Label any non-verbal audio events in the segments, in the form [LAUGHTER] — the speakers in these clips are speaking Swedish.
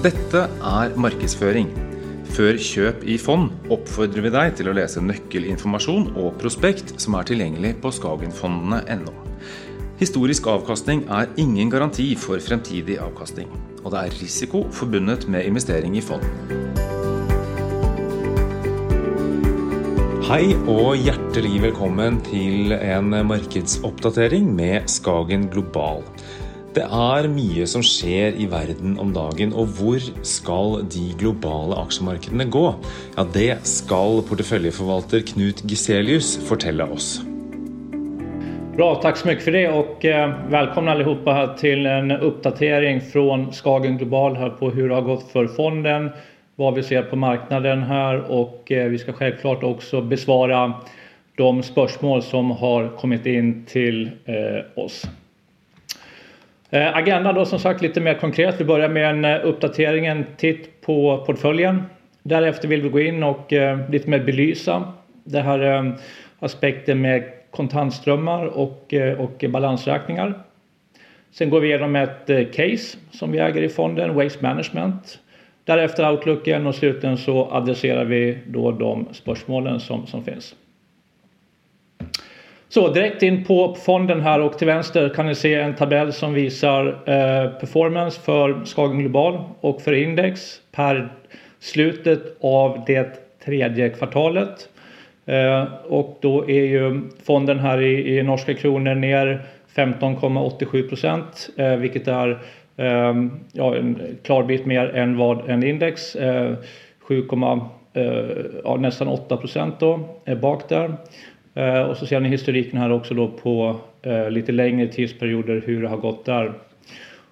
Dette er markedsføring. Før kjøp i fond oppfordrer vi deg til å lese nøkkelinformasjon og prospekt som er tilgjengelig på skagenfondene.no. Historisk avkastning er ingen garanti for fremtidig avkastning, og det er risiko forbundet med investering i fond. Hei og hjertelig velkommen til en markedsoppdatering med Skagen Global. Det er mye som skjer i verden om dagen, og hvor skal de globale aksjemarkedene gå? Ja, det skal porteføljeforvalter Knut Giselius fortelle oss. Bra, tack så mycket för det och eh, välkomna allihopa här till en uppdatering från Skagen Global här på hur det har gått för fonden, vad vi ser på marknaden här och eh, vi ska självklart också besvara de spörsmål som har kommit in till eh, oss. Eh, Agenda då som sagt lite mer konkret. Vi börjar med en eh, uppdatering, en titt på portföljen. Därefter vill vi gå in och eh, lite mer belysa det här eh, aspekten med kontantströmmar och, eh, och balansräkningar. Sen går vi igenom ett case som vi äger i fonden, Waste Management. Därefter outlooken och slutligen så adresserar vi då de spörsmålen som, som finns. Så direkt in på fonden här och till vänster kan ni se en tabell som visar eh, performance för Skagen Global och för index per slutet av det tredje kvartalet. Eh, och då är ju fonden här i, i norska kronor ner 15,87 procent, eh, vilket är eh, ja, en klar bit mer än vad en index, eh, 7, eh, ja, nästan 8 procent då, är bak där. Eh, och så ser ni historiken här också då på eh, lite längre tidsperioder hur det har gått där.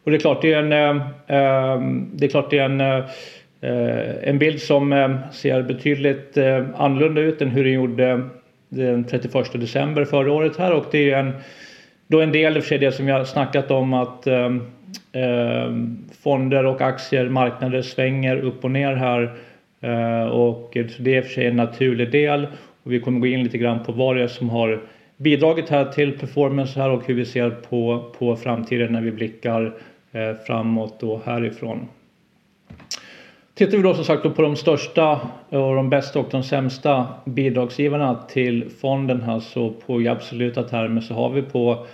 Och det är klart det är en, eh, ehm, det är klart det är en, eh, en bild som eh, ser betydligt annorlunda ut än hur den gjorde den 31 december förra året här. Och det är en, då en del för det som vi har snackat om att ehm, ehm, fonder och aktier, marknader svänger upp och ner här. Och det är i och för sig en naturlig del och vi kommer gå in lite grann på vad det är som har bidragit här till performance här och hur vi ser på, på framtiden när vi blickar eh, framåt och härifrån. Tittar vi då som sagt på de största och de bästa och de sämsta bidragsgivarna till fonden här så på i absoluta termer så har vi på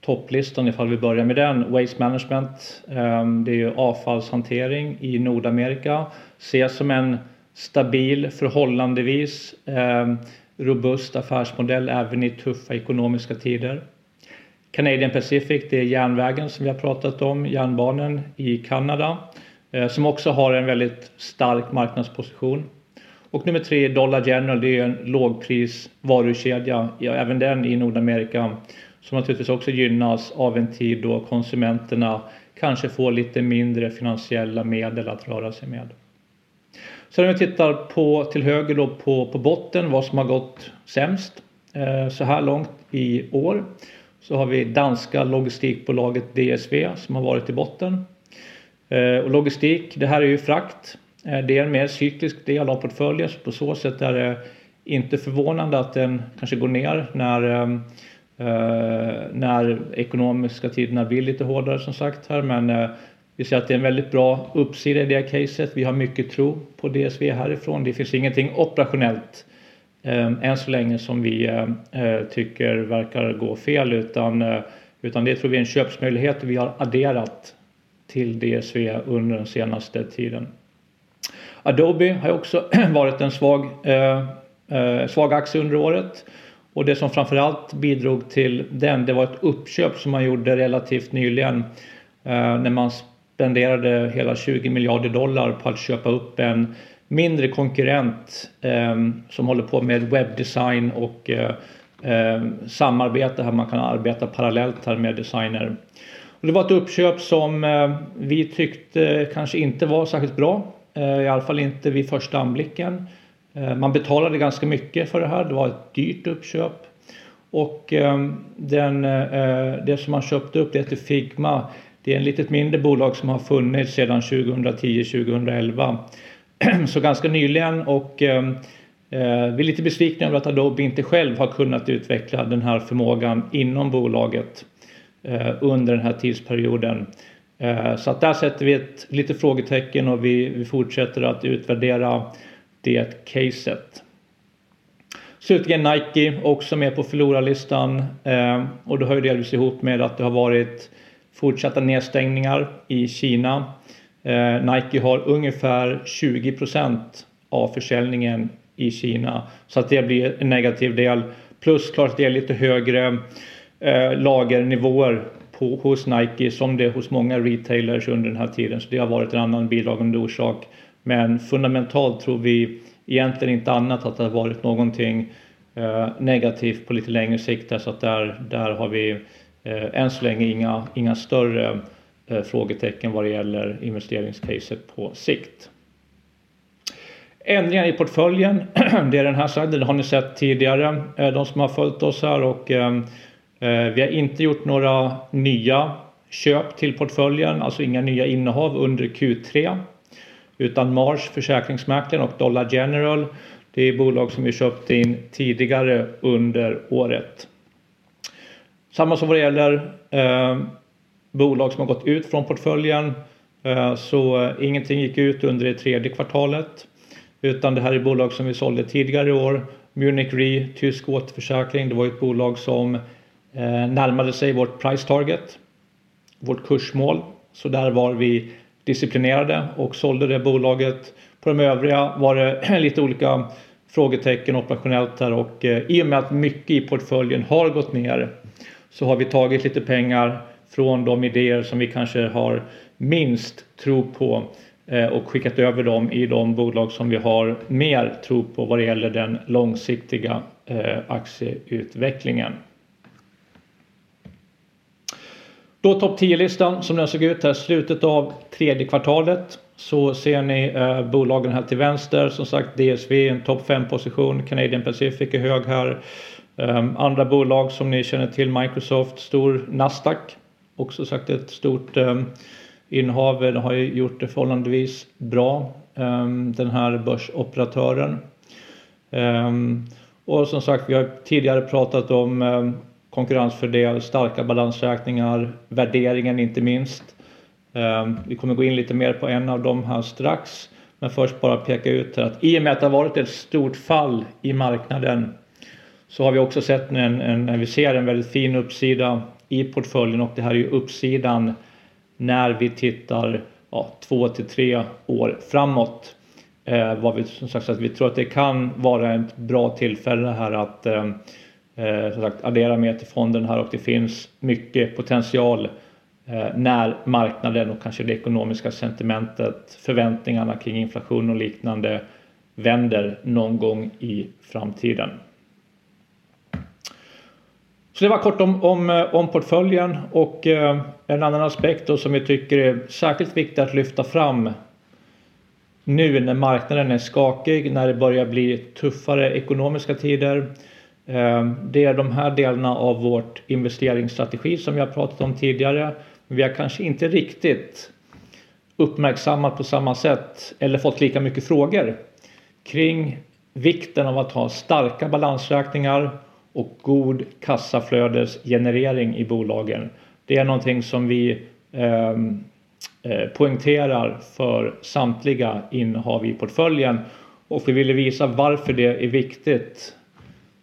topplistan ifall vi börjar med den Waste Management. Eh, det är ju avfallshantering i Nordamerika. Ses som en stabil, förhållandevis eh, robust affärsmodell även i tuffa ekonomiska tider. Canadian Pacific, det är järnvägen som vi har pratat om, järnbanan i Kanada, eh, som också har en väldigt stark marknadsposition. Och nummer tre, Dollar General, det är en lågprisvarukedja, ja, även den i Nordamerika, som naturligtvis också gynnas av en tid då konsumenterna kanske får lite mindre finansiella medel att röra sig med. Sen om vi tittar på till höger då på, på botten vad som har gått sämst eh, så här långt i år så har vi danska logistikbolaget DSV som har varit i botten. Eh, och logistik, det här är ju frakt. Eh, det är en mer cyklisk del av portföljen så på så sätt är det inte förvånande att den kanske går ner när, eh, eh när ekonomiska tiderna blir lite hårdare som sagt här men eh, vi ser att det är en väldigt bra uppsida i det caset. Vi har mycket tro på DSV härifrån. Det finns ingenting operationellt eh, än så länge som vi eh, eh, tycker verkar gå fel utan, eh, utan det tror vi är en köpsmöjlighet vi har adderat till DSV under den senaste tiden. Adobe har också [CLEARS THROAT] varit en svag, eh, eh, svag aktie under året och det som framförallt bidrog till den det var ett uppköp som man gjorde relativt nyligen eh, när man spenderade hela 20 miljarder dollar på att köpa upp en mindre konkurrent eh, som håller på med webbdesign och eh, eh, samarbete här man kan arbeta parallellt här med designer. Och det var ett uppköp som eh, vi tyckte kanske inte var särskilt bra, eh, i alla fall inte vid första anblicken. Eh, man betalade ganska mycket för det här, det var ett dyrt uppköp. Och ehm, den, eh, det som man köpte upp det heter Figma det är ett litet mindre bolag som har funnits sedan 2010-2011. [CLEARS THROAT] Så ganska nyligen och ehm, eh, vi är lite besvikna över att Adobe inte själv har kunnat utveckla den här förmågan inom bolaget eh, under den här tidsperioden. Eh, så att där sätter vi ett litet frågetecken och vi, vi fortsätter att utvärdera det caset. Slutligen Nike också med på förlorarlistan och det hör ju delvis ihop med att det har varit fortsatta nedstängningar i Kina. Eh, Nike har ungefär 20% av försäljningen i Kina så att det blir en negativ del. Plus klart att det är lite högre eh, lagernivåer på, hos Nike som det är hos många retailers under den här tiden. Så det har varit en annan bidragande orsak. Men fundamentalt tror vi egentligen inte annat att det har varit någonting eh, negativt på lite längre sikt. Så att där, där har vi Eh, än så länge inga, inga större eh, frågetecken vad det gäller investeringscaset på sikt. Ändringar i portföljen, [CLEARS THROAT] det är den här sidan, det har ni sett tidigare, eh, de som har följt oss här och ehm, vi har inte gjort några nya köp till portföljen, alltså inga nya innehav under Q3. Utan Mars Försäkringsmäklaren och Dollar General, det är bolag som vi köpte in tidigare under året. Samma som vad det gäller eh, bolag som har gått ut från portföljen. Eh, så ingenting gick ut under det tredje kvartalet. Utan det här är bolag som vi sålde tidigare i år. Munich Re, tysk återförsäkring. Det var ett bolag som eh, närmade sig vårt price target. Vårt kursmål. Så där var vi disciplinerade och sålde det bolaget. På de övriga var det [CLEARS THROAT] lite olika frågetecken operationellt här och eh, i och med att mycket i portföljen har gått ner så har vi tagit lite pengar från de idéer som vi kanske har minst tro på eh, och skickat över dem i de bolag som vi har mer tro på vad det gäller den långsiktiga eh, aktieutvecklingen. Då topp 10-listan som den såg ut här slutet av tredje kvartalet så ser ni eh, bolagen här till vänster. Som sagt DSV en topp 5 position. Canadian Pacific är hög här. Ehm, andra bolag som ni känner till Microsoft, stor Nasdaq. Också sagt ett stort ehm, innehav. Innehavet har ju gjort det förhållandevis bra, ehm, den här börsoperatören. Och som sagt, vi har tidigare pratat om konkurrensfördel, starka balansräkningar, värderingen inte minst. Vi kommer gå in lite mer på en av dem här strax. Men först bara peka ut att i och med att det har varit ett stort fall i marknaden så har vi också sett en, en, vi ser en väldigt fin uppsida i portföljen och det här är ju uppsidan när vi tittar ja, två till tre år framåt. Eh, vad vi, som sagt, att vi tror att det kan vara ett bra tillfälle här att eh, eh, som sagt, addera mer till fonden här och det finns mycket potential eh, när marknaden och kanske det ekonomiska sentimentet, förväntningarna kring inflation och liknande vänder någon gång i framtiden. Så det var kort om, om, eh, om portföljen och eh, en annan aspekt då som vi tycker är särskilt viktig att lyfta fram nu när marknaden är skakig, när det börjar bli tuffare ekonomiska tider. Eh, det är de här delarna av vårt investeringsstrategi som vi har pratat om tidigare. Vi har kanske inte riktigt uppmärksammat på samma sätt eller fått lika mycket frågor kring vikten av att ha starka balansräkningar och god kassaflödesgenerering i bolagen. Det är någonting som vi ehm, eh, poängterar för samtliga innehav i portföljen och vi ville visa varför det är viktigt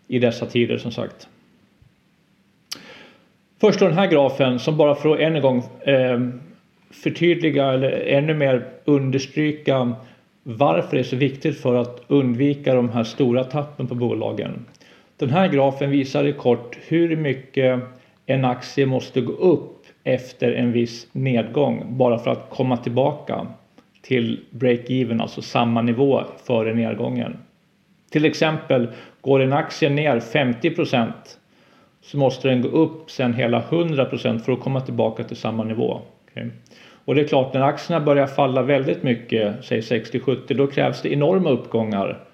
i dessa tider som sagt. Först den här grafen som bara för att än en gång eh, förtydliga eller ännu mer understryka varför det är så viktigt för att undvika de här stora tappen på bolagen. Den här grafen visar i kort hur mycket en aktie måste gå upp efter en viss nedgång bara för att komma tillbaka till break-even, alltså samma nivå före nedgången. Till exempel går en aktie ner 50% så måste den gå upp sen hela 100% för att komma tillbaka till samma nivå. Okay. Och det är klart, när aktierna börjar falla väldigt mycket, säg 60-70, då krävs det enorma uppgångar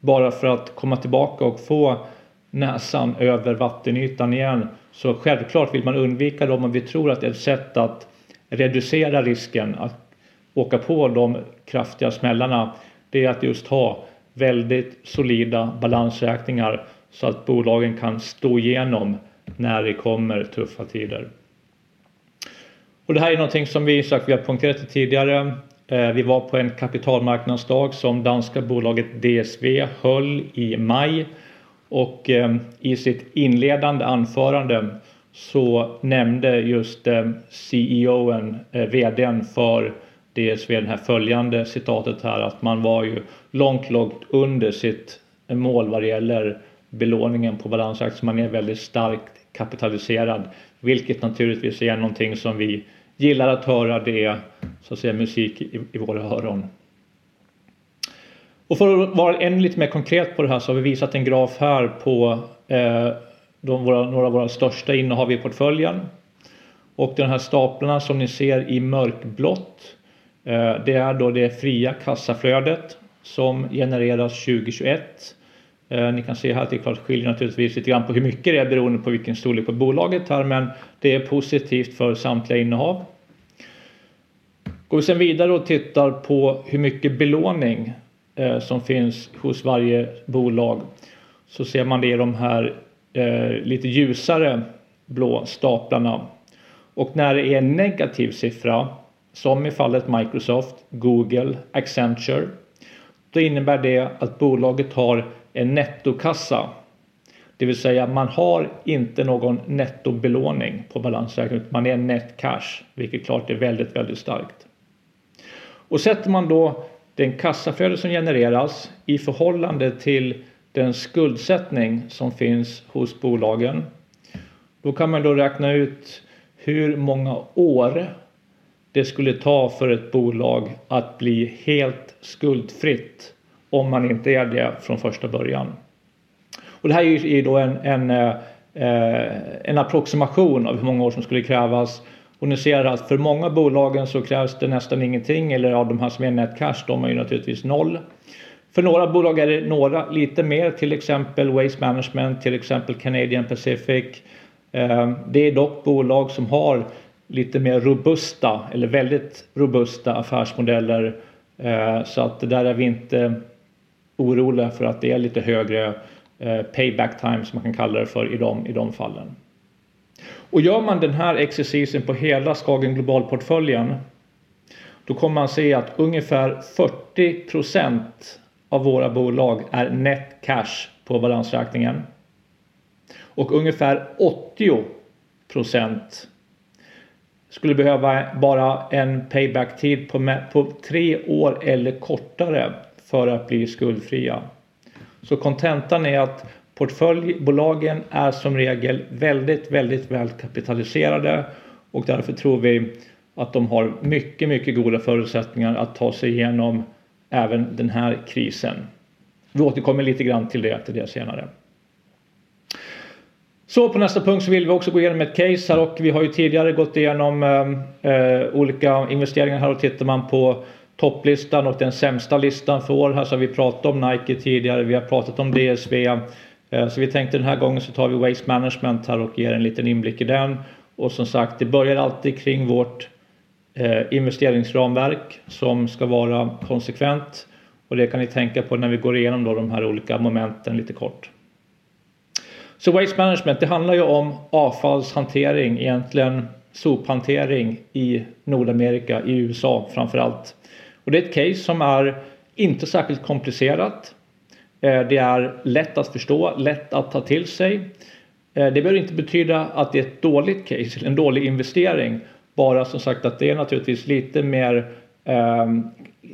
bara för att komma tillbaka och få näsan över vattenytan igen. Så självklart vill man undvika dem och vi tror att ett sätt att reducera risken att åka på de kraftiga smällarna det är att just ha väldigt solida balansräkningar så att bolagen kan stå igenom när det kommer tuffa tider. Och det här är någonting som vi sagt vi har poängterat tidigare. Eh, vi var på en kapitalmarknadsdag som danska bolaget DSV höll i maj och eh, i sitt inledande anförande så nämnde just ehm, eh, CEOn, VDn för DSV det här följande citatet här att man var ju långt, långt under sitt eh, mål vad det gäller belåningen på balansaktier. Man är väldigt starkt kapitaliserad, vilket naturligtvis är någonting som vi gillar att höra. Det är så att säga musik i, i våra öron. Och för att vara ännu lite mer konkret på det här så har vi visat en graf här på eh, de, våra, några av våra största innehav i portföljen. Och de här staplarna som ni ser i mörkblått eh, det är då det fria kassaflödet som genereras 2021 Eh, ni kan se här att det klart skiljer naturligtvis lite grann på hur mycket det är beroende på vilken storlek på bolaget här men det är positivt för samtliga innehav. Går vi sedan vidare och tittar på hur mycket belåning Eh, som finns hos varje bolag så ser man det i de här eh, lite ljusare blå staplarna. Och när det är en negativ siffra som i fallet Microsoft, Google, Accenture då innebär det att bolaget har en nettokassa. Det vill säga man har inte någon nettobelåning på balansräkningen. Man är net cash, vilket klart är väldigt, väldigt starkt. Och sätter man då den kassaflöde som genereras i förhållande till den skuldsättning som finns hos bolagen. Då kan man då räkna ut hur många år det skulle ta för ett bolag att bli helt skuldfritt om man inte är det från första början. Och det här är ju då en, en, eh, en approximation av hur många år som skulle krävas. Och ni ser att för många bolagen så krävs det nästan ingenting eller av de här som är net cash de är ju naturligtvis noll. För några bolag är det några lite mer till exempel Waste Management, till exempel Canadian Pacific. Eh, det är dock bolag som har lite mer robusta eller väldigt robusta affärsmodeller. Eh, så att där är vi inte oroliga för att det är lite högre eh, payback time som man kan kalla det för i de, i de fallen. Och gör man den här exercisen på hela Skagen Global-portföljen då kommer man se att ungefär 40% av våra bolag är net cash på balansräkningen. Och ungefär 80% skulle behöva bara en payback-tid på, på tre år eller kortare för att bli skuldfria. Så kontentan är att portföljbolagen är som regel väldigt, väldigt väl kapitaliserade och därför tror vi att de har mycket, mycket goda förutsättningar att ta sig igenom även den här krisen. Vi återkommer lite grann till det, till det senare. Så på nästa punkt så vill vi också gå igenom ett case här och vi har ju tidigare gått igenom eh, eh olika investeringar här och tittar man på topplistan och den sämsta listan för år. Här så har vi pratat om Nike tidigare, vi har pratat om DSV. Eh, så vi tänkte den här gången så tar vi Waste Management här och ger en liten inblick i den. Och som sagt, det börjar alltid kring vårt eh, investeringsramverk som ska vara konsekvent. Och det kan ni tänka på när vi går igenom då de här olika momenten lite kort. Så Waste Management, det handlar ju om avfallshantering, egentligen sophantering i Nordamerika, i USA framförallt. Och det är ett case som är inte särskilt komplicerat. Eh, det är lätt att förstå, lätt att ta till sig. Eh, det behöver inte betyda att det är ett dåligt case, en dålig investering. Bara som sagt att det är naturligtvis lite mer, ehm,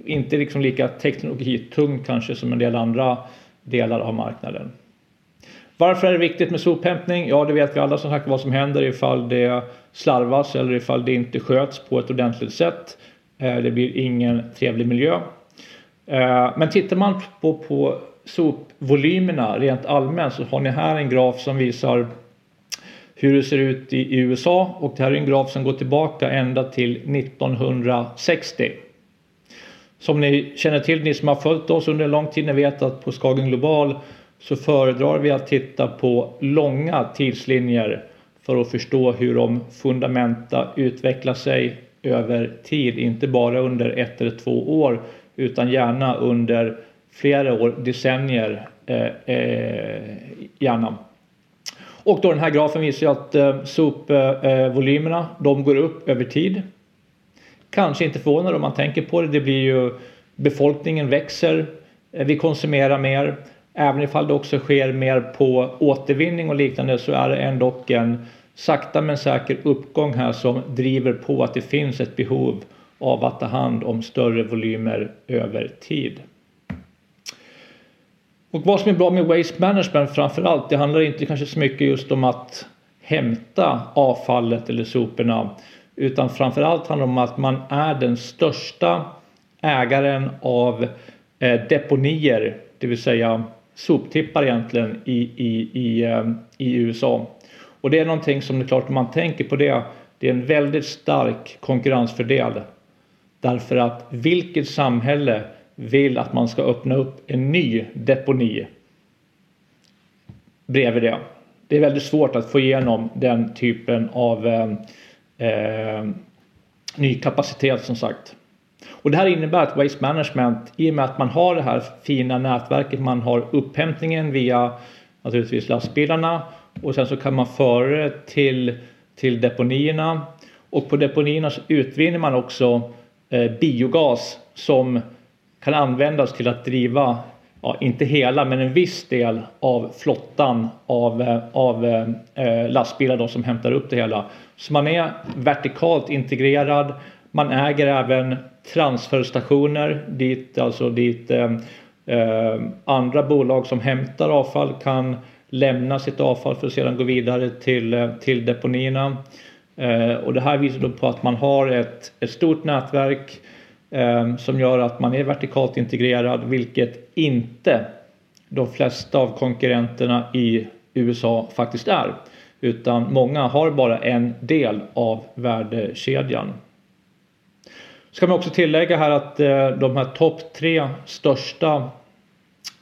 inte liksom lika teknologitungt kanske som en del andra delar av marknaden. Varför är det viktigt med sophämtning? Ja, det vet vi alla som sagt vad som händer ifall det slarvas eller ifall det inte sköts på ett ordentligt sätt. Eh, det blir ingen trevlig miljö. Men tittar man på, på sopvolymerna rent allmänt så har ni här en graf som visar hur det ser ut i USA och det här är en graf som går tillbaka ända till 1960. Som ni känner till, ni som har följt oss under en lång tid, ni vet att på Skagen Global så föredrar vi att titta på långa tidslinjer för att förstå hur de fundamenta utvecklar sig över tid, inte bara under ett eller två år utan gärna under flera år, decennier eh, eh, gärna. Och då den här grafen visar att eh, sopvolymerna de går upp över tid. Kanske inte förvånande om man tänker på det. Det blir ju befolkningen växer. Eh, vi konsumerar mer. Även ifall det också sker mer på återvinning och liknande så är det ändå en sakta men säker uppgång här som driver på att det finns ett behov av att ta hand om större volymer över tid. Och vad som är bra med Waste Management framförallt, det handlar inte kanske så mycket just om att hämta avfallet eller soporna utan framförallt handlar det om att man är den största ägaren av eh, deponier, det vill säga soptippar egentligen i, i, i, eh, i USA. Och det är någonting som det är klart om man tänker på det, det är en väldigt stark konkurrensfördel. Därför att vilket samhälle vill att man ska öppna upp en ny deponi bredvid det. Det är väldigt svårt att få igenom den typen av eh, eh, ny kapacitet som sagt. Och det här innebär att Waste Management, i och med att man har det här fina nätverket, man har upphämtningen via naturligtvis lastbilarna och sen så kan man föra det till, till deponierna och på deponierna så utvinner man också eh, biogas som kan användas till att driva, ja, inte hela men en viss del av flottan av, eh, av eh, eh, lastbilar då, som hämtar upp det hela. Så man är vertikalt integrerad. Man äger även transferstationer dit, alltså dit eh, eh, andra bolag som hämtar avfall kan lämna sitt avfall för att sedan gå vidare till, eh, till deponierna. Eh, och det här visar då på att man har ett, ett stort nätverk eh, Ehm, som gör att man är vertikalt integrerad vilket inte de flesta av konkurrenterna i USA faktiskt är. Utan många har bara en del av värdekedjan. Ska man också tillägga här att eh, de här topp tre största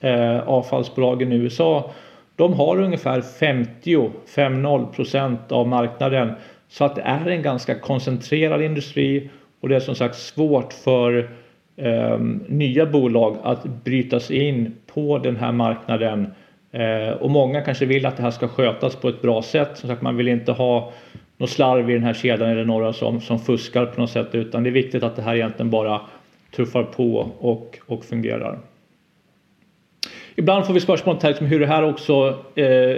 eh, avfallsbolagen i USA de har ungefär 50-50% av marknaden så att det är en ganska koncentrerad industri och det är som sagt svårt för eh, nya bolag att bryta sig in på den här marknaden eh, och många kanske vill att det här ska skötas på ett bra sätt. Som sagt, man vill inte ha något slarv i den här kedjan eller några som, som fuskar på något sätt utan det är viktigt att det här egentligen bara tuffar på och, och fungerar. Ibland får vi spörsmål om liksom hur det här också eh,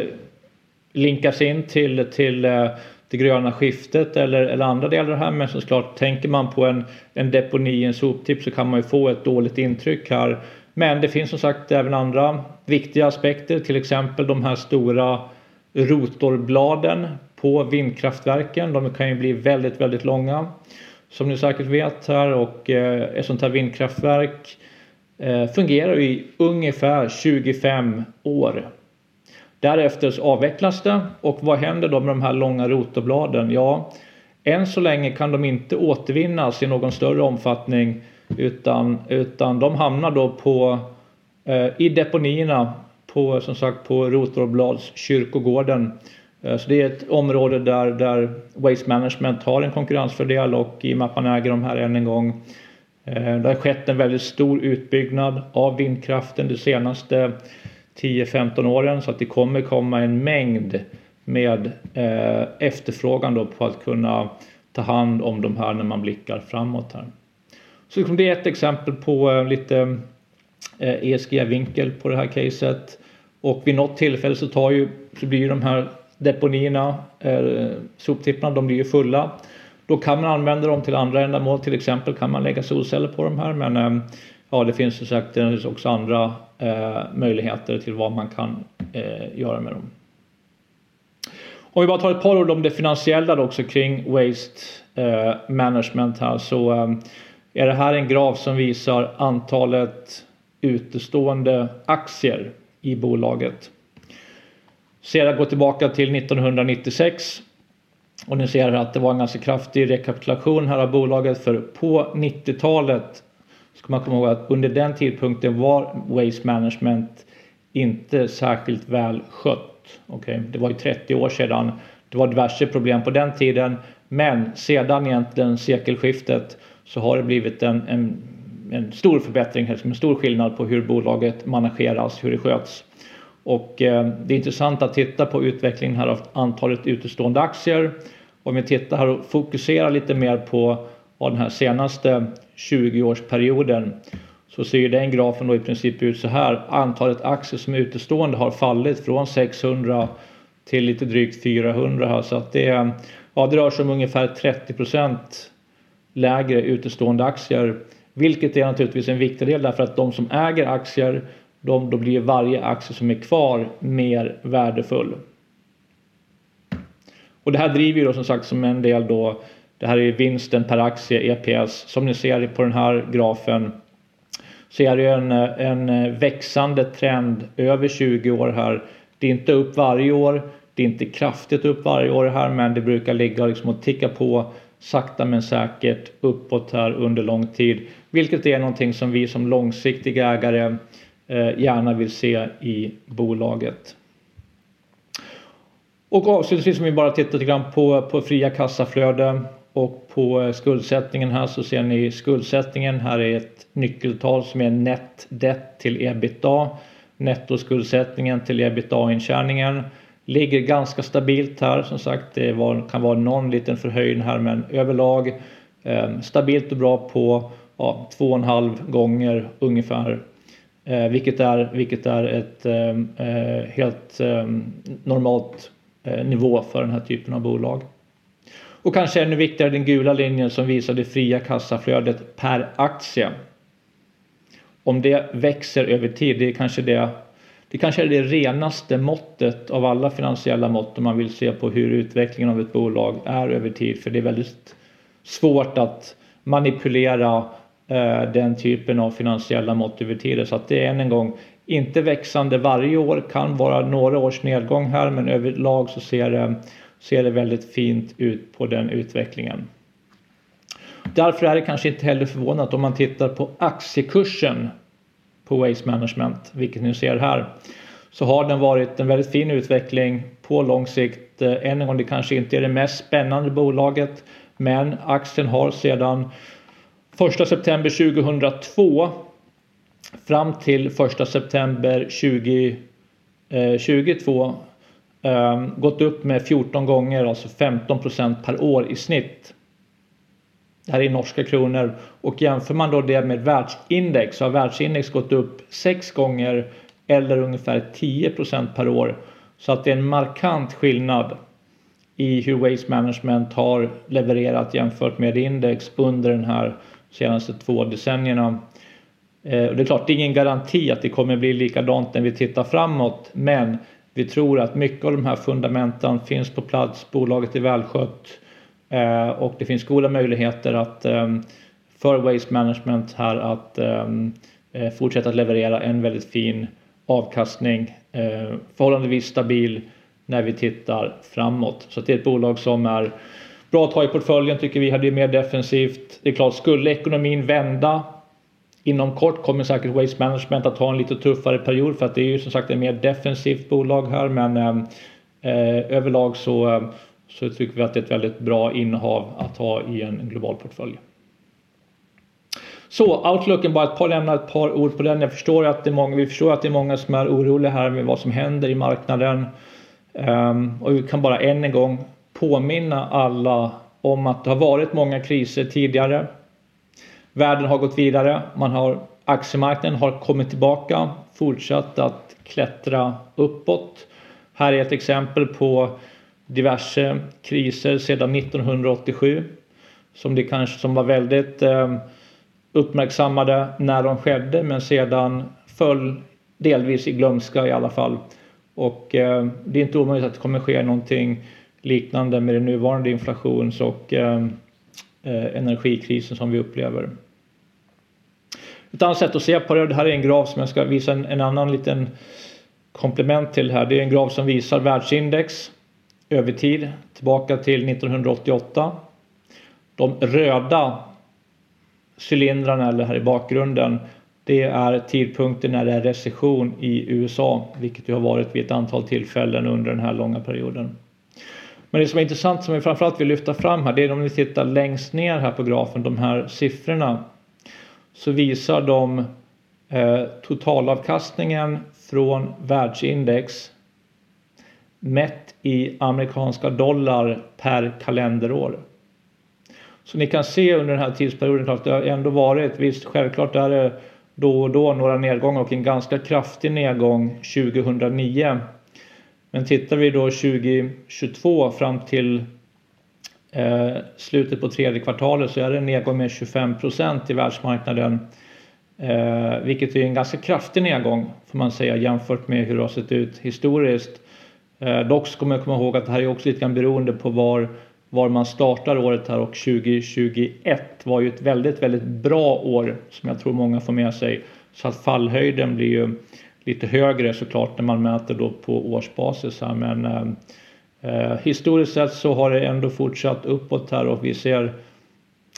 linkas in till, till eh, det gröna skiftet eller, eller andra delar här. Men såklart tänker man på en, en deponi, en soptipp så kan man ju få ett dåligt intryck här. Men det finns som sagt även andra viktiga aspekter, till exempel de här stora rotorbladen på vindkraftverken. De kan ju bli väldigt, väldigt långa. Som ni säkert vet här och eh, ett sånt här vindkraftverk eh, fungerar i ungefär 25 år. Därefter avvecklas det och vad händer då med de här långa rotorbladen? Ja, än så länge kan de inte återvinnas i någon större omfattning utan, utan de hamnar då på, eh, i deponierna på, som sagt, på Rotorbladskyrkogården Eh, så det är ett område där, där Waste Management har en konkurrensfördel och i och med att man äger de här än en gång. Eh, det har skett en väldigt stor utbyggnad av vindkraften de senaste 10-15 åren så att det kommer komma en mängd med eh, efterfrågan då på att kunna ta hand om de här när man blickar framåt här. Så liksom det är ett exempel på eh, lite eh, ESG-vinkel på det här caset. Och vid något tillfälle så, tar ju, så blir ju de här deponierna, eh, soptipparna, de blir ju fulla. Då kan man använda dem till andra ändamål, till exempel kan man lägga solceller på de här men eh, ja, det finns som sagt också andra eh, möjligheter till vad man kan eh, göra med dem. Om vi bara tar ett par ord om det finansiella också kring Waste eh, Management här så eh, är det här en graf som visar antalet utestående aktier i bolaget. Sedan går tillbaka till 1996 och ni ser att det var en ganska kraftig rekapitulation här av bolaget för på 90-talet ska man komma ihåg att under den tidpunkten var Waste Management inte särskilt väl skött. Okay? Det var ju 30 år sedan. Det var diverse problem på den tiden men sedan egentligen sekelskiftet så har det blivit en, en, en stor förbättring, en stor skillnad på hur bolaget manageras, hur det sköts. Och eh, det är intressant att titta på utvecklingen här av antalet utestående aktier. Om vi tittar här och fokuserar lite mer på vad den här senaste 20-årsperioden så ser den grafen då i princip ut så här. Antalet aktier som är utestående har fallit från 600 till lite drygt 400 här så att det, ja, det rör sig om ungefär 30% lägre utestående aktier. Vilket är naturligtvis en viktig del därför att de som äger aktier de, då blir varje aktie som är kvar mer värdefull. Och det här driver ju då som sagt som en del då det här är vinsten per aktie EPS som ni ser på den här grafen så är det en, en växande trend över 20 år här. Det är inte upp varje år. Det är inte kraftigt upp varje år här men det brukar ligga liksom och ticka på sakta men säkert uppåt här under lång tid. Vilket är någonting som vi som långsiktiga ägare eh, gärna vill se i bolaget. Och avslutningsvis om vi bara tittar lite grann på, på fria kassaflöde och på eh, skuldsättningen här så ser ni skuldsättningen. Här är ett nyckeltal som är net debt till ebitda. Nettoskuldsättningen till ebitda-intjäningen ligger ganska stabilt här. Som sagt, det var, kan vara någon liten förhöjning här men överlag eh, stabilt och bra på ja, två och en halv gånger ungefär. Eh, vilket, är, vilket är ett eh, eh helt eh, normalt eh, nivå för den här typen av bolag. Och kanske ännu viktigare den gula linjen som visar det fria kassaflödet per aktie. Om det växer över tid, det är kanske det det kanske är det renaste måttet av alla finansiella mått om man vill se på hur utvecklingen av ett bolag är över tid. För det är väldigt svårt att manipulera eh, den typen av finansiella mått över tid. Så att det är än en gång inte växande varje år, kan vara några års nedgång här men överlag så ser det ser det väldigt fint ut på den utvecklingen. Därför är det kanske inte heller förvånat om man tittar på aktiekursen på Waste Management, vilket ni ser här, så har den varit en väldigt fin utveckling på lång sikt. Eh, än en gång, det kanske inte är det mest spännande bolaget, men aktien har sedan 1 september 2002 fram till 1 september 2022 eh, Ehm, gått upp med 14 gånger, alltså 15% per år i snitt. Det här är norska kronor och jämför man då det med världsindex så har världsindex gått upp 6 gånger eller ungefär 10% per år. Så att det är en markant skillnad i hur Waste Management har levererat jämfört med index under den här senaste två decennierna. Ehm, det är klart, det är ingen garanti att det kommer bli likadant när vi tittar framåt, men vi tror att mycket av de här fundamenten finns på plats, bolaget är välskött eh, och det finns goda möjligheter att ehm, för Waste Management här att ehm, eh, fortsätta att leverera en väldigt fin avkastning, eh, förhållandevis stabil när vi tittar framåt. Så det är ett bolag som är bra att ha i portföljen tycker vi. hade ju mer defensivt. Det är klart, skulle ekonomin vända Inom kort kommer säkert Waste Management att ha en lite tuffare period för att det är ju som sagt ett mer defensivt bolag här men eh, eh överlag så, eh, så tycker vi att det är ett väldigt bra innehav att ha i en global portfölj. Så outlooken, bara ett par, lämna ett par ord på den. Jag förstår att det är många, vi förstår att det är många som är oroliga här med vad som händer i marknaden. Um, och vi kan bara än en gång påminna alla om att det har varit många kriser tidigare. Världen har gått vidare. Man har, aktiemarknaden har kommit tillbaka, fortsatt att klättra uppåt. Här är ett exempel på diverse kriser sedan 1987 som det kanske som var väldigt eh, uppmärksammade när de skedde men sedan föll delvis i glömska i alla fall. Och eh, det är inte omöjligt att det kommer ske någonting liknande med den nuvarande inflations och eh, eh energikrisen som vi upplever. Ett annat sätt att se på det, det här är en graf som jag ska visa en, en annan liten komplement till här. Det är en graf som visar världsindex över tid tillbaka till 1988. De röda cylindrarna eller här i bakgrunden det är tidpunkten när det är recession i USA vilket det har varit vid ett antal tillfällen under den här långa perioden. Men det som är intressant som vi framförallt vill lyfta fram här det är om ni tittar längst ner här på grafen de här siffrorna så visar de eh, totalavkastningen från världsindex mätt i amerikanska dollar per kalenderår. Så ni kan se under den här tidsperioden att det har ändå varit, visst självklart är det då och då några nedgångar och en ganska kraftig nedgång 2009. Men tittar vi då 2022 fram till eh, slutet på tredje kvartalet så är det en nedgång med 25 i världsmarknaden. Eh, vilket är en ganska kraftig nedgång får man säga jämfört med hur det har sett ut historiskt. Eh, dock ska man komma ihåg att det här är också lite grann beroende på var, var man startar året här och 2021 var ju ett väldigt, väldigt bra år som jag tror många får med sig. Så att fallhöjden blir ju lite högre såklart när man mäter då på årsbasis här men eh, eh, historiskt sett så har det ändå fortsatt uppåt här och vi ser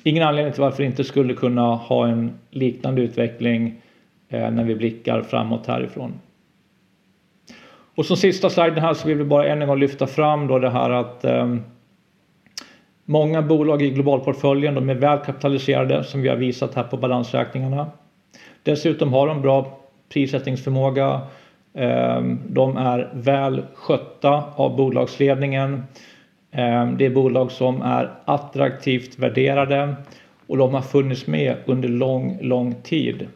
ingen anledning till varför det inte skulle kunna ha en liknande utveckling eh, när vi blickar framåt härifrån. Och som sista sliden här så vill vi bara än en gång lyfta fram då det här att eh, många bolag i globalportföljen de är väl kapitaliserade som vi har visat här på balansräkningarna. Dessutom har de bra prissättningsförmåga. Ehm, de är väl skötta av bolagsledningen. Ehm, det är bolag som är attraktivt värderade och de har funnits med under lång, lång tid.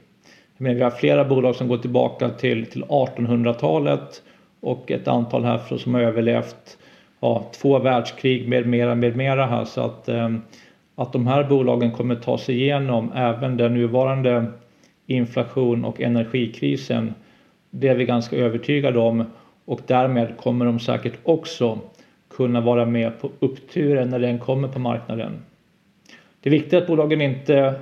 Men vi har flera bolag som går tillbaka till, till 1800-talet och ett antal här som har överlevt ja, två världskrig med mera, med mera här så att, ehm, att de här bolagen kommer ta sig igenom även den nuvarande inflation och energikrisen. Det är vi ganska övertygade om och därmed kommer de säkert också kunna vara med på uppturen när den kommer på marknaden. Det är viktigt att bolagen inte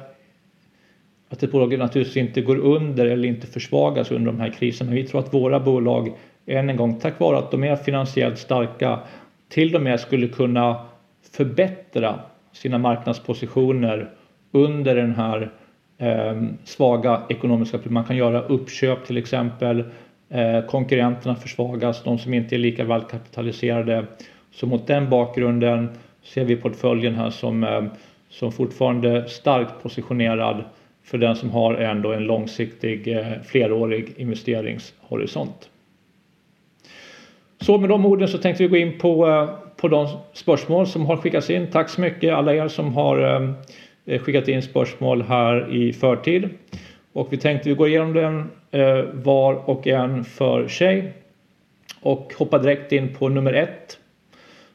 att ett bolag naturligtvis inte går under eller inte försvagas under de här kriserna. Vi tror att våra bolag än en gång tack vare att de är finansiellt starka till och med skulle kunna förbättra sina marknadspositioner under den här Ehm, svaga ekonomiska Man kan göra uppköp till exempel. Eh, konkurrenterna försvagas, de som inte är lika välkapitaliserade. Så mot den bakgrunden ser vi portföljen här som, eh, som fortfarande starkt positionerad för den som har ändå en långsiktig eh, flerårig investeringshorisont. Så med de orden så tänkte vi gå in på, eh, på de spörsmål som har skickats in. Tack så mycket alla er som har eh, Eh, skickat in spörsmål här i förtid. Och vi tänkte vi går igenom den eh, var och en för sig. Och hoppar direkt in på nummer ett.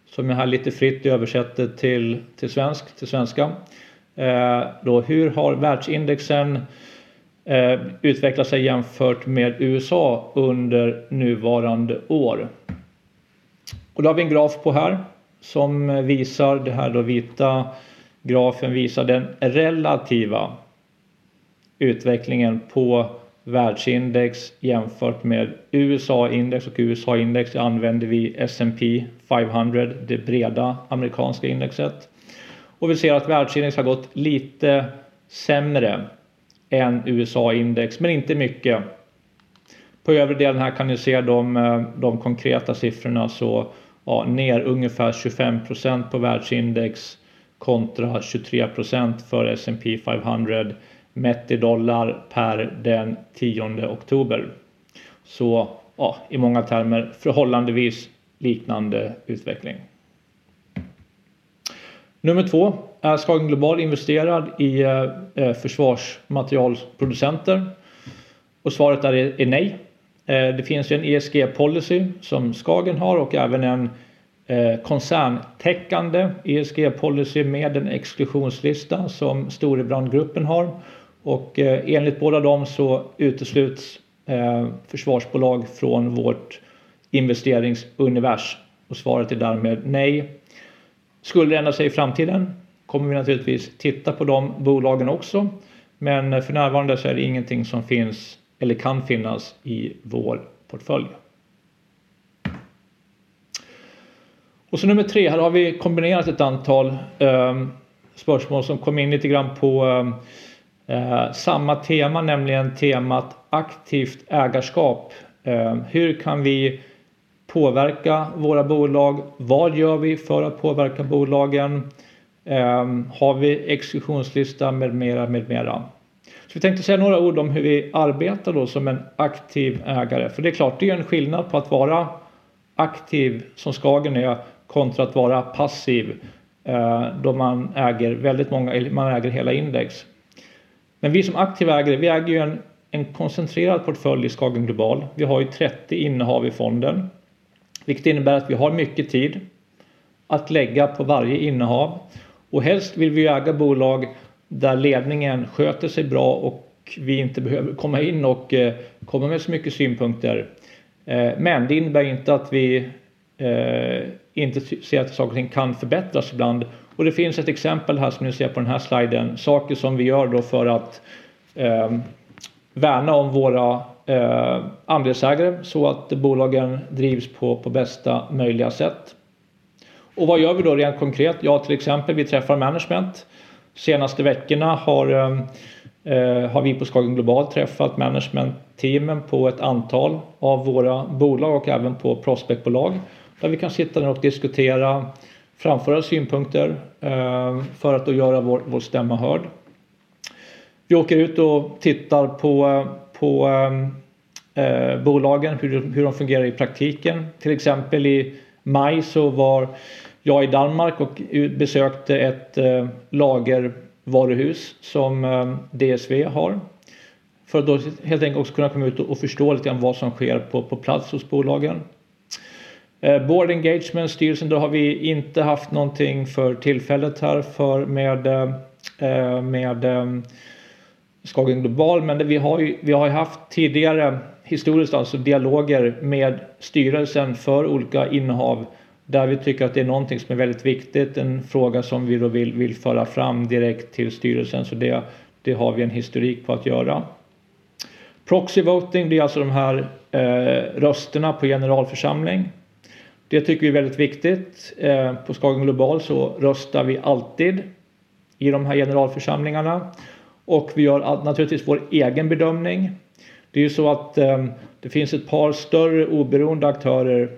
Som jag här lite fritt översätter till, till, svensk, till svenska. Eh, då, hur har världsindexen utvecklat sig jämfört med USA under nuvarande år? Och då har vi en graf på här som visar det här då vita grafen visar den relativa utvecklingen på världsindex jämfört med USA-index och USA-index använder vi S&P 500, det breda amerikanska indexet. Och vi ser att världsindex har gått lite sämre än USA-index, men inte mycket. På övre delen här kan ni se de, de konkreta siffrorna så ja, ner ungefär 25% på världsindex kontra 23% för S&P 500 mätt i dollar per den 10 oktober. Så ja, i många termer förhållandevis liknande utveckling. Nummer två är Skagen Global investerad i eh, försvarsmaterialproducenter? Och svaret är, nej. Eh, det finns ju en ESG-policy som Skagen har och även en eh, Eh, koncerntäckande ESG-policy med en exklusionslista som Storebrandgruppen har. Och eh, enligt båda dem så utesluts eh, försvarsbolag från vårt investeringsunivers. Och svaret är därmed nej. Skulle det ändra sig i framtiden kommer vi naturligtvis titta på de bolagen också. Men för närvarande så är det ingenting som finns eller kan finnas i vår portfölj. Och så nummer tre, här har vi kombinerat ett antal eh, spörsmål som kom in lite grann på ehm, eh, samma tema, nämligen temat aktivt ägarskap. Eh, hur kan vi påverka våra bolag? Vad gör vi för att påverka bolagen? Eh, har vi exekutionslista med mera, med mera? Så vi tänkte säga några ord om hur vi arbetar då som en aktiv ägare. För det är klart, det är en skillnad på att vara aktiv som Skagen är kontra att vara passiv eh, då man äger väldigt många, man äger hela index. Men vi som aktiva ägare, vi äger ju en, en koncentrerad portfölj i Skagen Global. Vi har ju 30 innehav i fonden. Vilket innebär att vi har mycket tid att lägga på varje innehav. Och helst vill vi äga bolag där ledningen sköter sig bra och vi inte behöver komma in och eh, komma med så mycket synpunkter. Eh, men det innebär inte att vi inte ser att saker och ting kan förbättras ibland. Och det finns ett exempel här som ni ser på den här sliden. Saker som vi gör då för att eh, värna om våra eh, andelsägare så att bolagen drivs på, på bästa möjliga sätt. Och vad gör vi då rent konkret? Ja, till exempel vi träffar management. Senaste veckorna har, ehm, eh, har vi på Skagen Global träffat managementteamen på ett antal av våra bolag och även på prospectbolag där vi kan sitta ner och diskutera, framföra synpunkter eh, för att då göra vår, vår stämma hörd. Vi åker ut och tittar på, på eh, eh bolagen, hur, hur de fungerar i praktiken. Till exempel i maj så var jag i Danmark och besökte ett eh, lagervaruhus som eh, DSV har. För att då helt enkelt också kunna komma ut och förstå lite grann vad som sker på, på plats hos bolagen. Eh, board engagement, styrelsen, då har vi inte haft någonting för tillfället här för med, eh, med eh, Skagen Global men vi har ju vi har haft tidigare historiskt alltså dialoger med styrelsen för olika innehav där vi tycker att det är någonting som är väldigt viktigt, en fråga som vi då vill, vill föra fram direkt till styrelsen så det, det har vi en historik på att göra. Proxy voting det är alltså de här eh, rösterna på generalförsamling. Det tycker vi är väldigt viktigt. Eh, på Skagen Global så röstar vi alltid i de här generalförsamlingarna och vi gör naturligtvis vår egen bedömning. Det är ju så att eh, det finns ett par större oberoende aktörer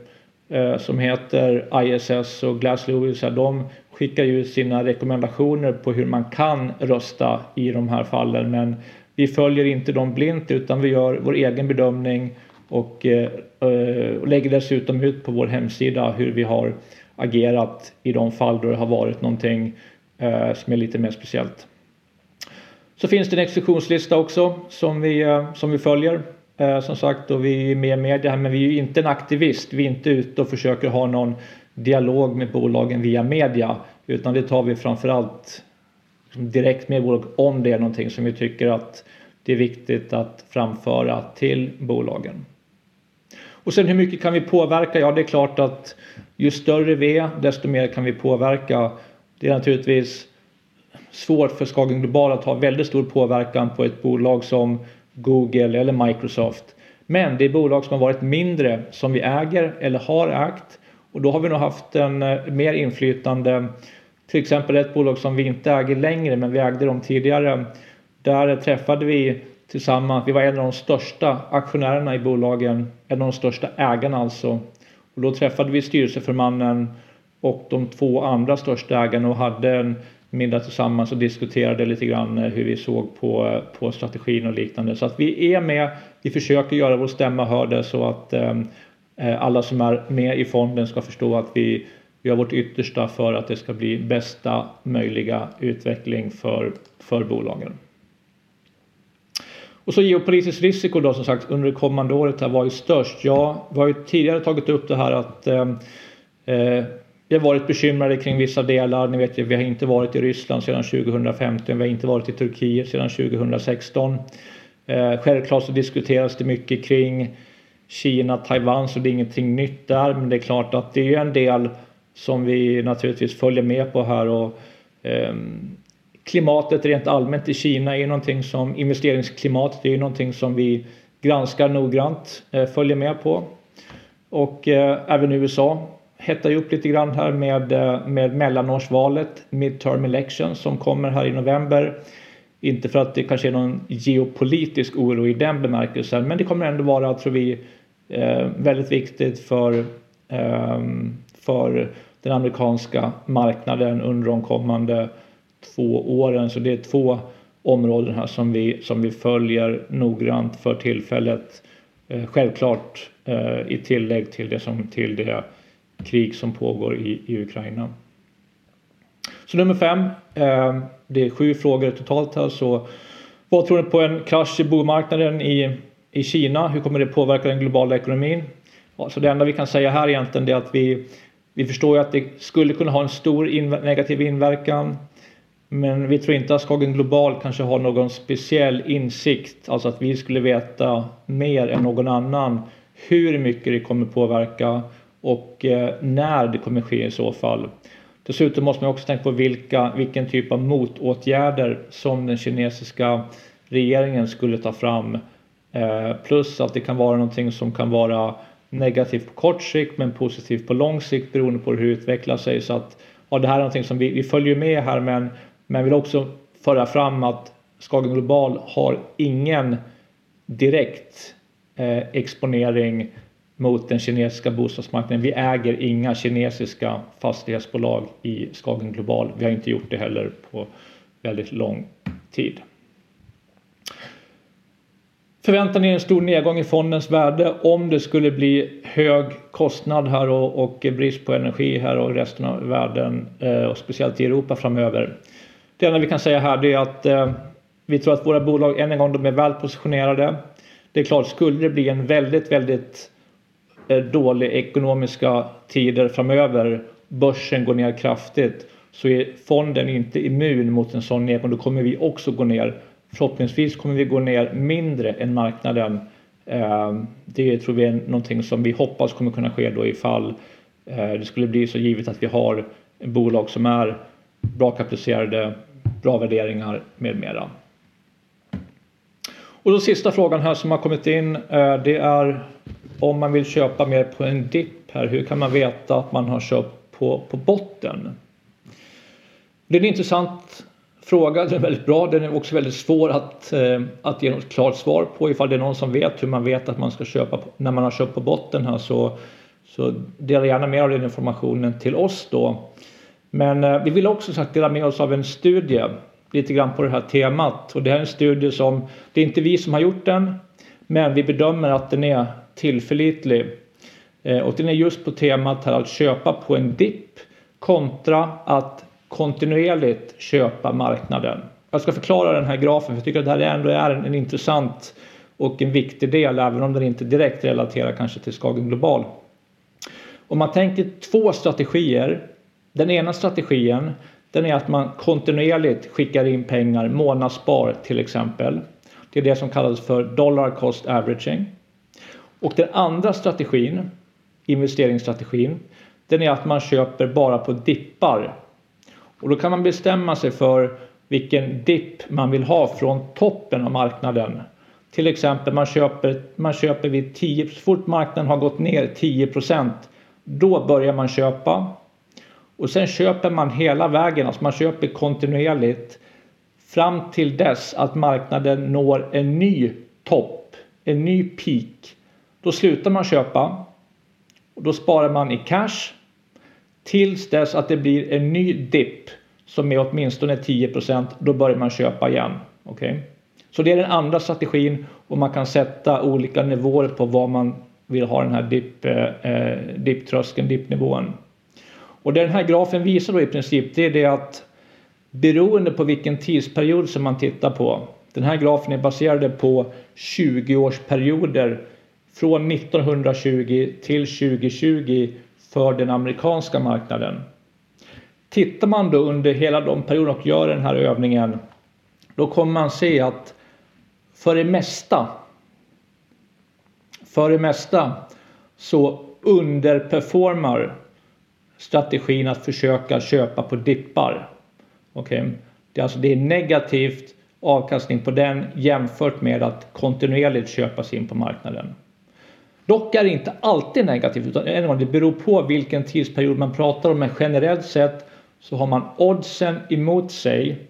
eh, som heter ISS och Glass Lewis. De skickar ju sina rekommendationer på hur man kan rösta i de här fallen men vi följer inte dem blint utan vi gör vår egen bedömning och, eh, och lägger dessutom ut på vår hemsida hur vi har agerat i de fall då det har varit någonting eh, som är lite mer speciellt. Så finns det en exekutionslista också som vi, eh, som vi följer. Som sagt, och vi är med i media men vi är ju inte en aktivist. Vi är inte ute och försöker ha någon dialog med bolagen via media utan det tar vi framförallt direkt med bolag om det är någonting som vi tycker att det är viktigt att framföra till bolagen. Och sen hur mycket kan vi påverka? Ja, det är klart att ju större vi är, desto mer kan vi påverka. Det är naturligtvis svårt för Skagen Global att ha väldigt stor påverkan på ett bolag som Google eller Microsoft. Men det är bolag som har varit mindre som vi äger eller har ägt och då har vi nog haft en eh, mer inflytande. Till exempel ett bolag som vi inte äger längre men vi ägde dem tidigare. Där träffade vi tillsammans, vi var en av de största aktionärerna i bolagen, en av de största ägarna alltså. Och då träffade vi styrelseförmannen och de två andra största ägarna och hade en middag tillsammans och diskuterade lite grann eh, hur vi såg på, eh, på strategin och liknande. Så att vi är med, vi försöker göra vår stämma hörd så att ehm, eh, alla som är med i fonden ska förstå att vi gör vårt yttersta för att det ska bli bästa möjliga utveckling för, för bolagen. Och så geopolitisk risiko då som sagt under det kommande året har varit störst. Ja, vi har ju tidigare tagit upp det här att ehm, eh, vi har varit bekymrade kring vissa delar. Ni vet ju, vi har inte varit i Ryssland sedan 2015. Vi har inte varit i Turkiet sedan 2016. Eh, självklart så diskuteras det mycket kring Kina, Taiwan så det är ingenting nytt där. Men det är klart att det är en del som vi naturligtvis följer med på här. Och, eh, klimatet rent allmänt i Kina är någonting som investeringsklimatet är någonting som vi granskar noggrant, eh, följer med på. Och eh, även USA hettar ju upp lite grann här med, eh, med mellanårsvalet, midterm election som kommer här i november. Inte för att det kanske är någon geopolitisk oro i den bemärkelsen men det kommer ändå vara, tror vi, eh, väldigt viktigt för, eh, för den amerikanska marknaden under de kommande två åren. Så det är två områden här som vi, som vi följer noggrant för tillfället. Eh, självklart eh, i tillägg till det, som, till det krig som pågår i, i Ukraina. Så nummer fem, eh, det är sju frågor totalt här. Så vad tror ni på en krasch i bomarknaden i, i Kina? Hur kommer det påverka den globala ekonomin? Ja, så det enda vi kan säga här egentligen är att vi, vi förstår ju att det skulle kunna ha en stor in, negativ inverkan. Men vi tror inte att Skagen Global kanske har någon speciell insikt, alltså att vi skulle veta mer än någon annan hur mycket det kommer påverka och eh, när det kommer ske i så fall. Dessutom måste man också tänka på vilka, vilken typ av motåtgärder som den kinesiska regeringen skulle ta fram. Eh, plus att det kan vara någonting som kan vara negativt på kort sikt men positivt på lång sikt beroende på hur det utvecklar sig. Så att ja, det här är någonting som vi, vi följer med här men, men vill också föra fram att Skagen Global har ingen direkt eh, exponering mot den kinesiska bostadsmarknaden. Vi äger inga kinesiska fastighetsbolag i Skagen Global. Vi har inte gjort det heller på väldigt lång tid. Förväntar ni en stor nedgång i fondens värde om det skulle bli hög kostnad här och, och brist på energi här och resten av världen eh, och speciellt i Europa framöver? Det enda vi kan säga här är att eh, vi tror att våra bolag än en gång de är väl positionerade. Det är klart, skulle det bli en väldigt, väldigt eh, dålig ekonomiska tider framöver, börsen går ner kraftigt, så är fonden inte immun mot en sån nedgång. Då kommer vi också gå ner Förhoppningsvis kommer vi gå ner mindre än marknaden. Eh, det tror vi är någonting som vi hoppas kommer kunna ske då ifall eh, det skulle bli så givet att vi har bolag som är bra kapitaliserade, bra värderingar med mera. Och då sista frågan här som har kommit in eh, det är om man vill köpa mer på en dipp här, hur kan man veta att man har köpt på, på botten? Det är en intressant fråga. Den är väldigt bra. Den är också väldigt svår att, eh, att ge något klart svar på. Ifall det är någon som vet hur man vet att man ska köpa när man har köpt på botten här så, så dela gärna med av den informationen till oss då. Men eh, vi vill också sagt dela med oss av en studie lite grann på det här temat och det här är en studie som det är inte vi som har gjort den men vi bedömer att den är tillförlitlig eh, och den är just på temat här att köpa på en dipp kontra att kontinuerligt köpa marknaden. Jag ska förklara den här grafen för jag tycker att det här ändå är en, en intressant och en viktig del även om den inte direkt relaterar kanske till Skagen Global. Om man tänker två strategier. Den ena strategin den är att man kontinuerligt skickar in pengar, månadsspar till exempel. Det är det som kallas för dollar cost averaging. Och den andra strategin, investeringsstrategin, den är att man köper bara på dippar och då kan man bestämma sig för vilken dipp man vill ha från toppen av marknaden. Till exempel man köper, man köper vid 10, så fort marknaden har gått ner 10% då börjar man köpa. Och sen köper man hela vägen, alltså man köper kontinuerligt fram till dess att marknaden når en ny topp, en ny peak. Då slutar man köpa och då sparar man i cash tills dess att det blir en ny dipp som är åtminstone 10% då börjar man köpa igen. Okay? Så det är den andra strategin och man kan sätta olika nivåer på vad man vill ha den här dipp, eh, eh dipptröskeln, dippnivån. Och det den här grafen visar då i princip det är det att beroende på vilken tidsperiod som man tittar på. Den här grafen är baserad på 20-årsperioder från 1920 till 2020 för den amerikanska marknaden. Tittar man då under hela de perioderna och gör den här övningen då kommer man se att för det mesta för det mesta så underperformar strategin att försöka köpa på dippar. Okay? Det, är alltså, det är negativt avkastning på den jämfört med att kontinuerligt köpa sig in på marknaden. Dock är det inte alltid negativt utan det beror på vilken tidsperiod man pratar om men generellt sett så har man oddsen emot sig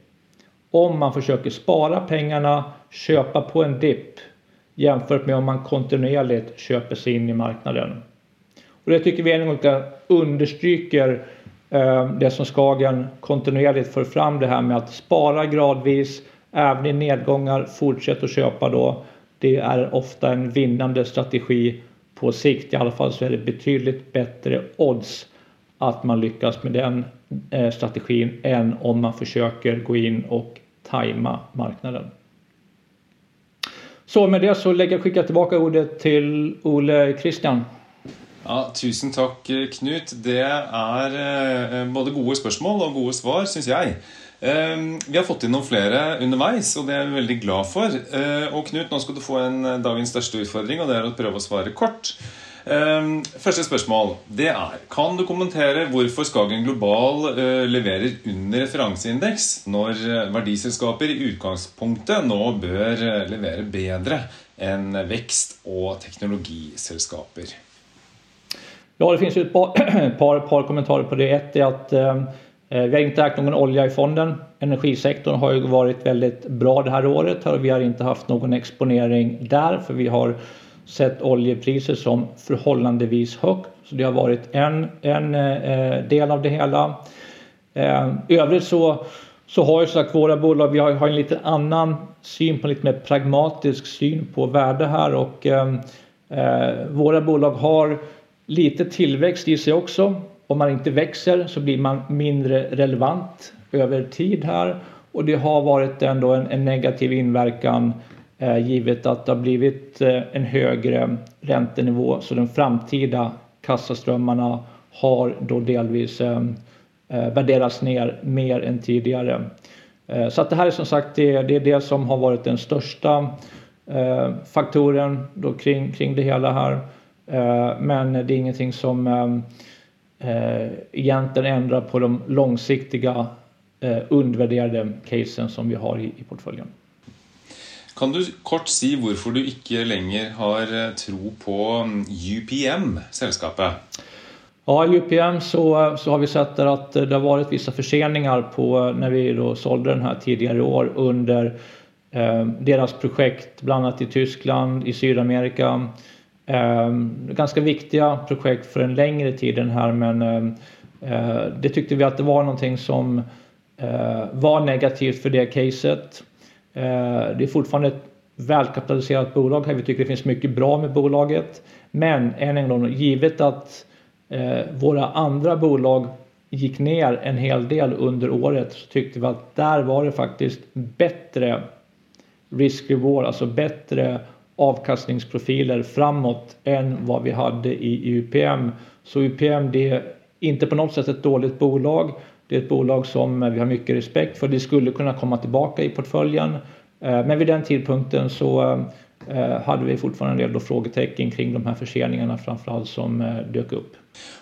om man försöker spara pengarna, köpa på en dipp jämfört med om man kontinuerligt köper sig in i marknaden. Och det tycker vi en gång understryker eh, det som Skagen kontinuerligt för fram det här med att spara gradvis, även i nedgångar fortsätt att köpa då. Det är ofta en vinnande strategi på sikt. I alla fall så är det betydligt bättre odds att man lyckas med den eh, strategin än om man försöker gå in och tajma marknaden. Så med det så lägger jag skicka tillbaka ordet till Ole Christian. Ja, tusen takk, eh, Knut. Det er eh, både gode spørsmål og gode svar, syns jeg. Ehm, vi har fått inn noen flere underveis, og det er vi veldig glad for. Eh, og Knut, nå skal du få en dagens største utfordring, og det er å prøve å svare kort. Ehm, første spørsmål det er Kan du kommentere hvorfor Skagen Global leverer under referanseindeks når verdiselskaper i utgangspunktet nå bør levere bedre enn vekst- og teknologiselskaper? Ja, det finns ju ett par, [CLEARS THROAT] par, par kommentarer på det. Ett är att eh, eh, vi har inte ägt någon olja i fonden. Energisektorn har ju varit väldigt bra det här året och vi har inte haft någon exponering där för vi har sett oljepriser som förhållandevis högt. Så det har varit en, en eh, eh del av det hela. Eh, I övrigt så, så har ju sagt våra bolag, vi har, har en lite annan syn på en lite mer pragmatisk syn på värde här och eh, eh våra bolag har Lite tillväxt i sig också. Om man inte växer så blir man mindre relevant över tid här och det har varit ändå en, en negativ inverkan eh, givet att det har blivit eh, en högre räntenivå så de framtida kassaströmmarna har då delvis eh, eh värderats ner mer än tidigare. Eh, så att det här är som sagt det, det är det som har varit den största eh, faktoren då kring, kring det hela här. Eh, men det är ingenting som eh, eh, egentligen ändrar på de långsiktiga undervärderade casen som vi har i portföljen. Kan du kort si varför du inte längre har tro på mm, UPM, sällskapet? Ja, UPM så, så har vi sett att det har varit vissa förseningar på när vi då sålde den här tidigare i år under eh, deras projekt, bland annat i Tyskland, i Sydamerika, Ehm, Ehm, ganska viktiga projekt för en längre tid den här men ehm, eh, det tyckte vi att det var någonting som eh, var negativt för det caset. Eh, det är fortfarande ett välkapitaliserat bolag här. Vi tycker det finns mycket bra med bolaget. Men än en gång, givet att eh, våra andra bolag gick ner en hel del under året så tyckte vi att där var det faktiskt bättre risk-reward, alltså bättre avkastningsprofiler framåt än vad vi hade i UPM. Så UPM det är inte på något sätt ett dåligt bolag. Det är ett bolag som vi har mycket respekt för. Det skulle kunna komma tillbaka i portföljen. Eh, men vid den tidpunkten så eh, hade vi fortfarande en del frågetecken kring de här förseningarna framförallt som eh, dök upp.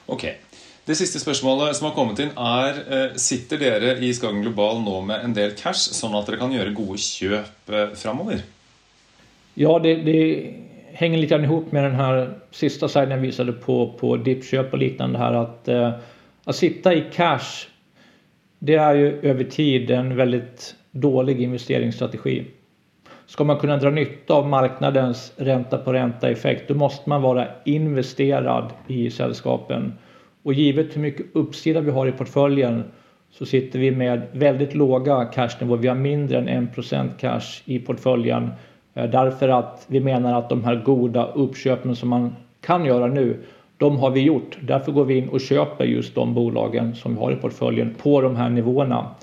Okej. Okay. Det sista spørsmålet som har kommit in är Sitter dere i Skagen Global nå med en del cash, så att dere kan göra goda köp framöver? Ja, det, det hänger lite grann ihop med den här sista sidan jag visade på, på dippköp och liknande här att, eh, att sitta i cash det är ju över tid en väldigt dålig investeringsstrategi. Ska man kunna dra nytta av marknadens ränta på ränta effekt då måste man vara investerad i sällskapen. Och givet hur mycket uppsida vi har i portföljen så sitter vi med väldigt låga cashnivåer. Vi har mindre än 1% cash i portföljen Eh, därför att vi menar att de här goda uppköpen som man kan göra nu, de har vi gjort. Därför går vi in och köper just de bolagen som vi har i portföljen på de här nivåerna.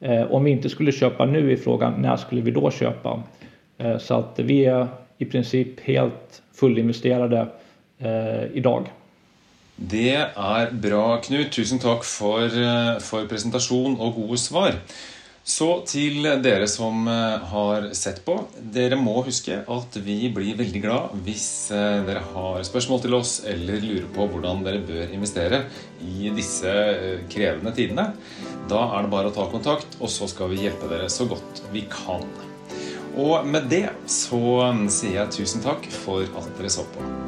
Eh, om vi inte skulle köpa nu i frågan, när skulle vi då köpa? Eh, så att vi är i princip helt fullinvesterade idag. Det är bra, Knut. Tusen tack för, för presentation och goda svar. Så till dere som eh, har sett på. Dere må huske at vi blir veldig glad hvis ni dere har spørsmål til oss eller lurer på hvordan dere bør investere i disse krävande krevende tidene. Da er det bare å ta kontakt, og så skal vi hjelpe dere så godt vi kan. Og med det så sier jeg tusen takk for at dere så på.